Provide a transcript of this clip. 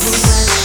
Everywhere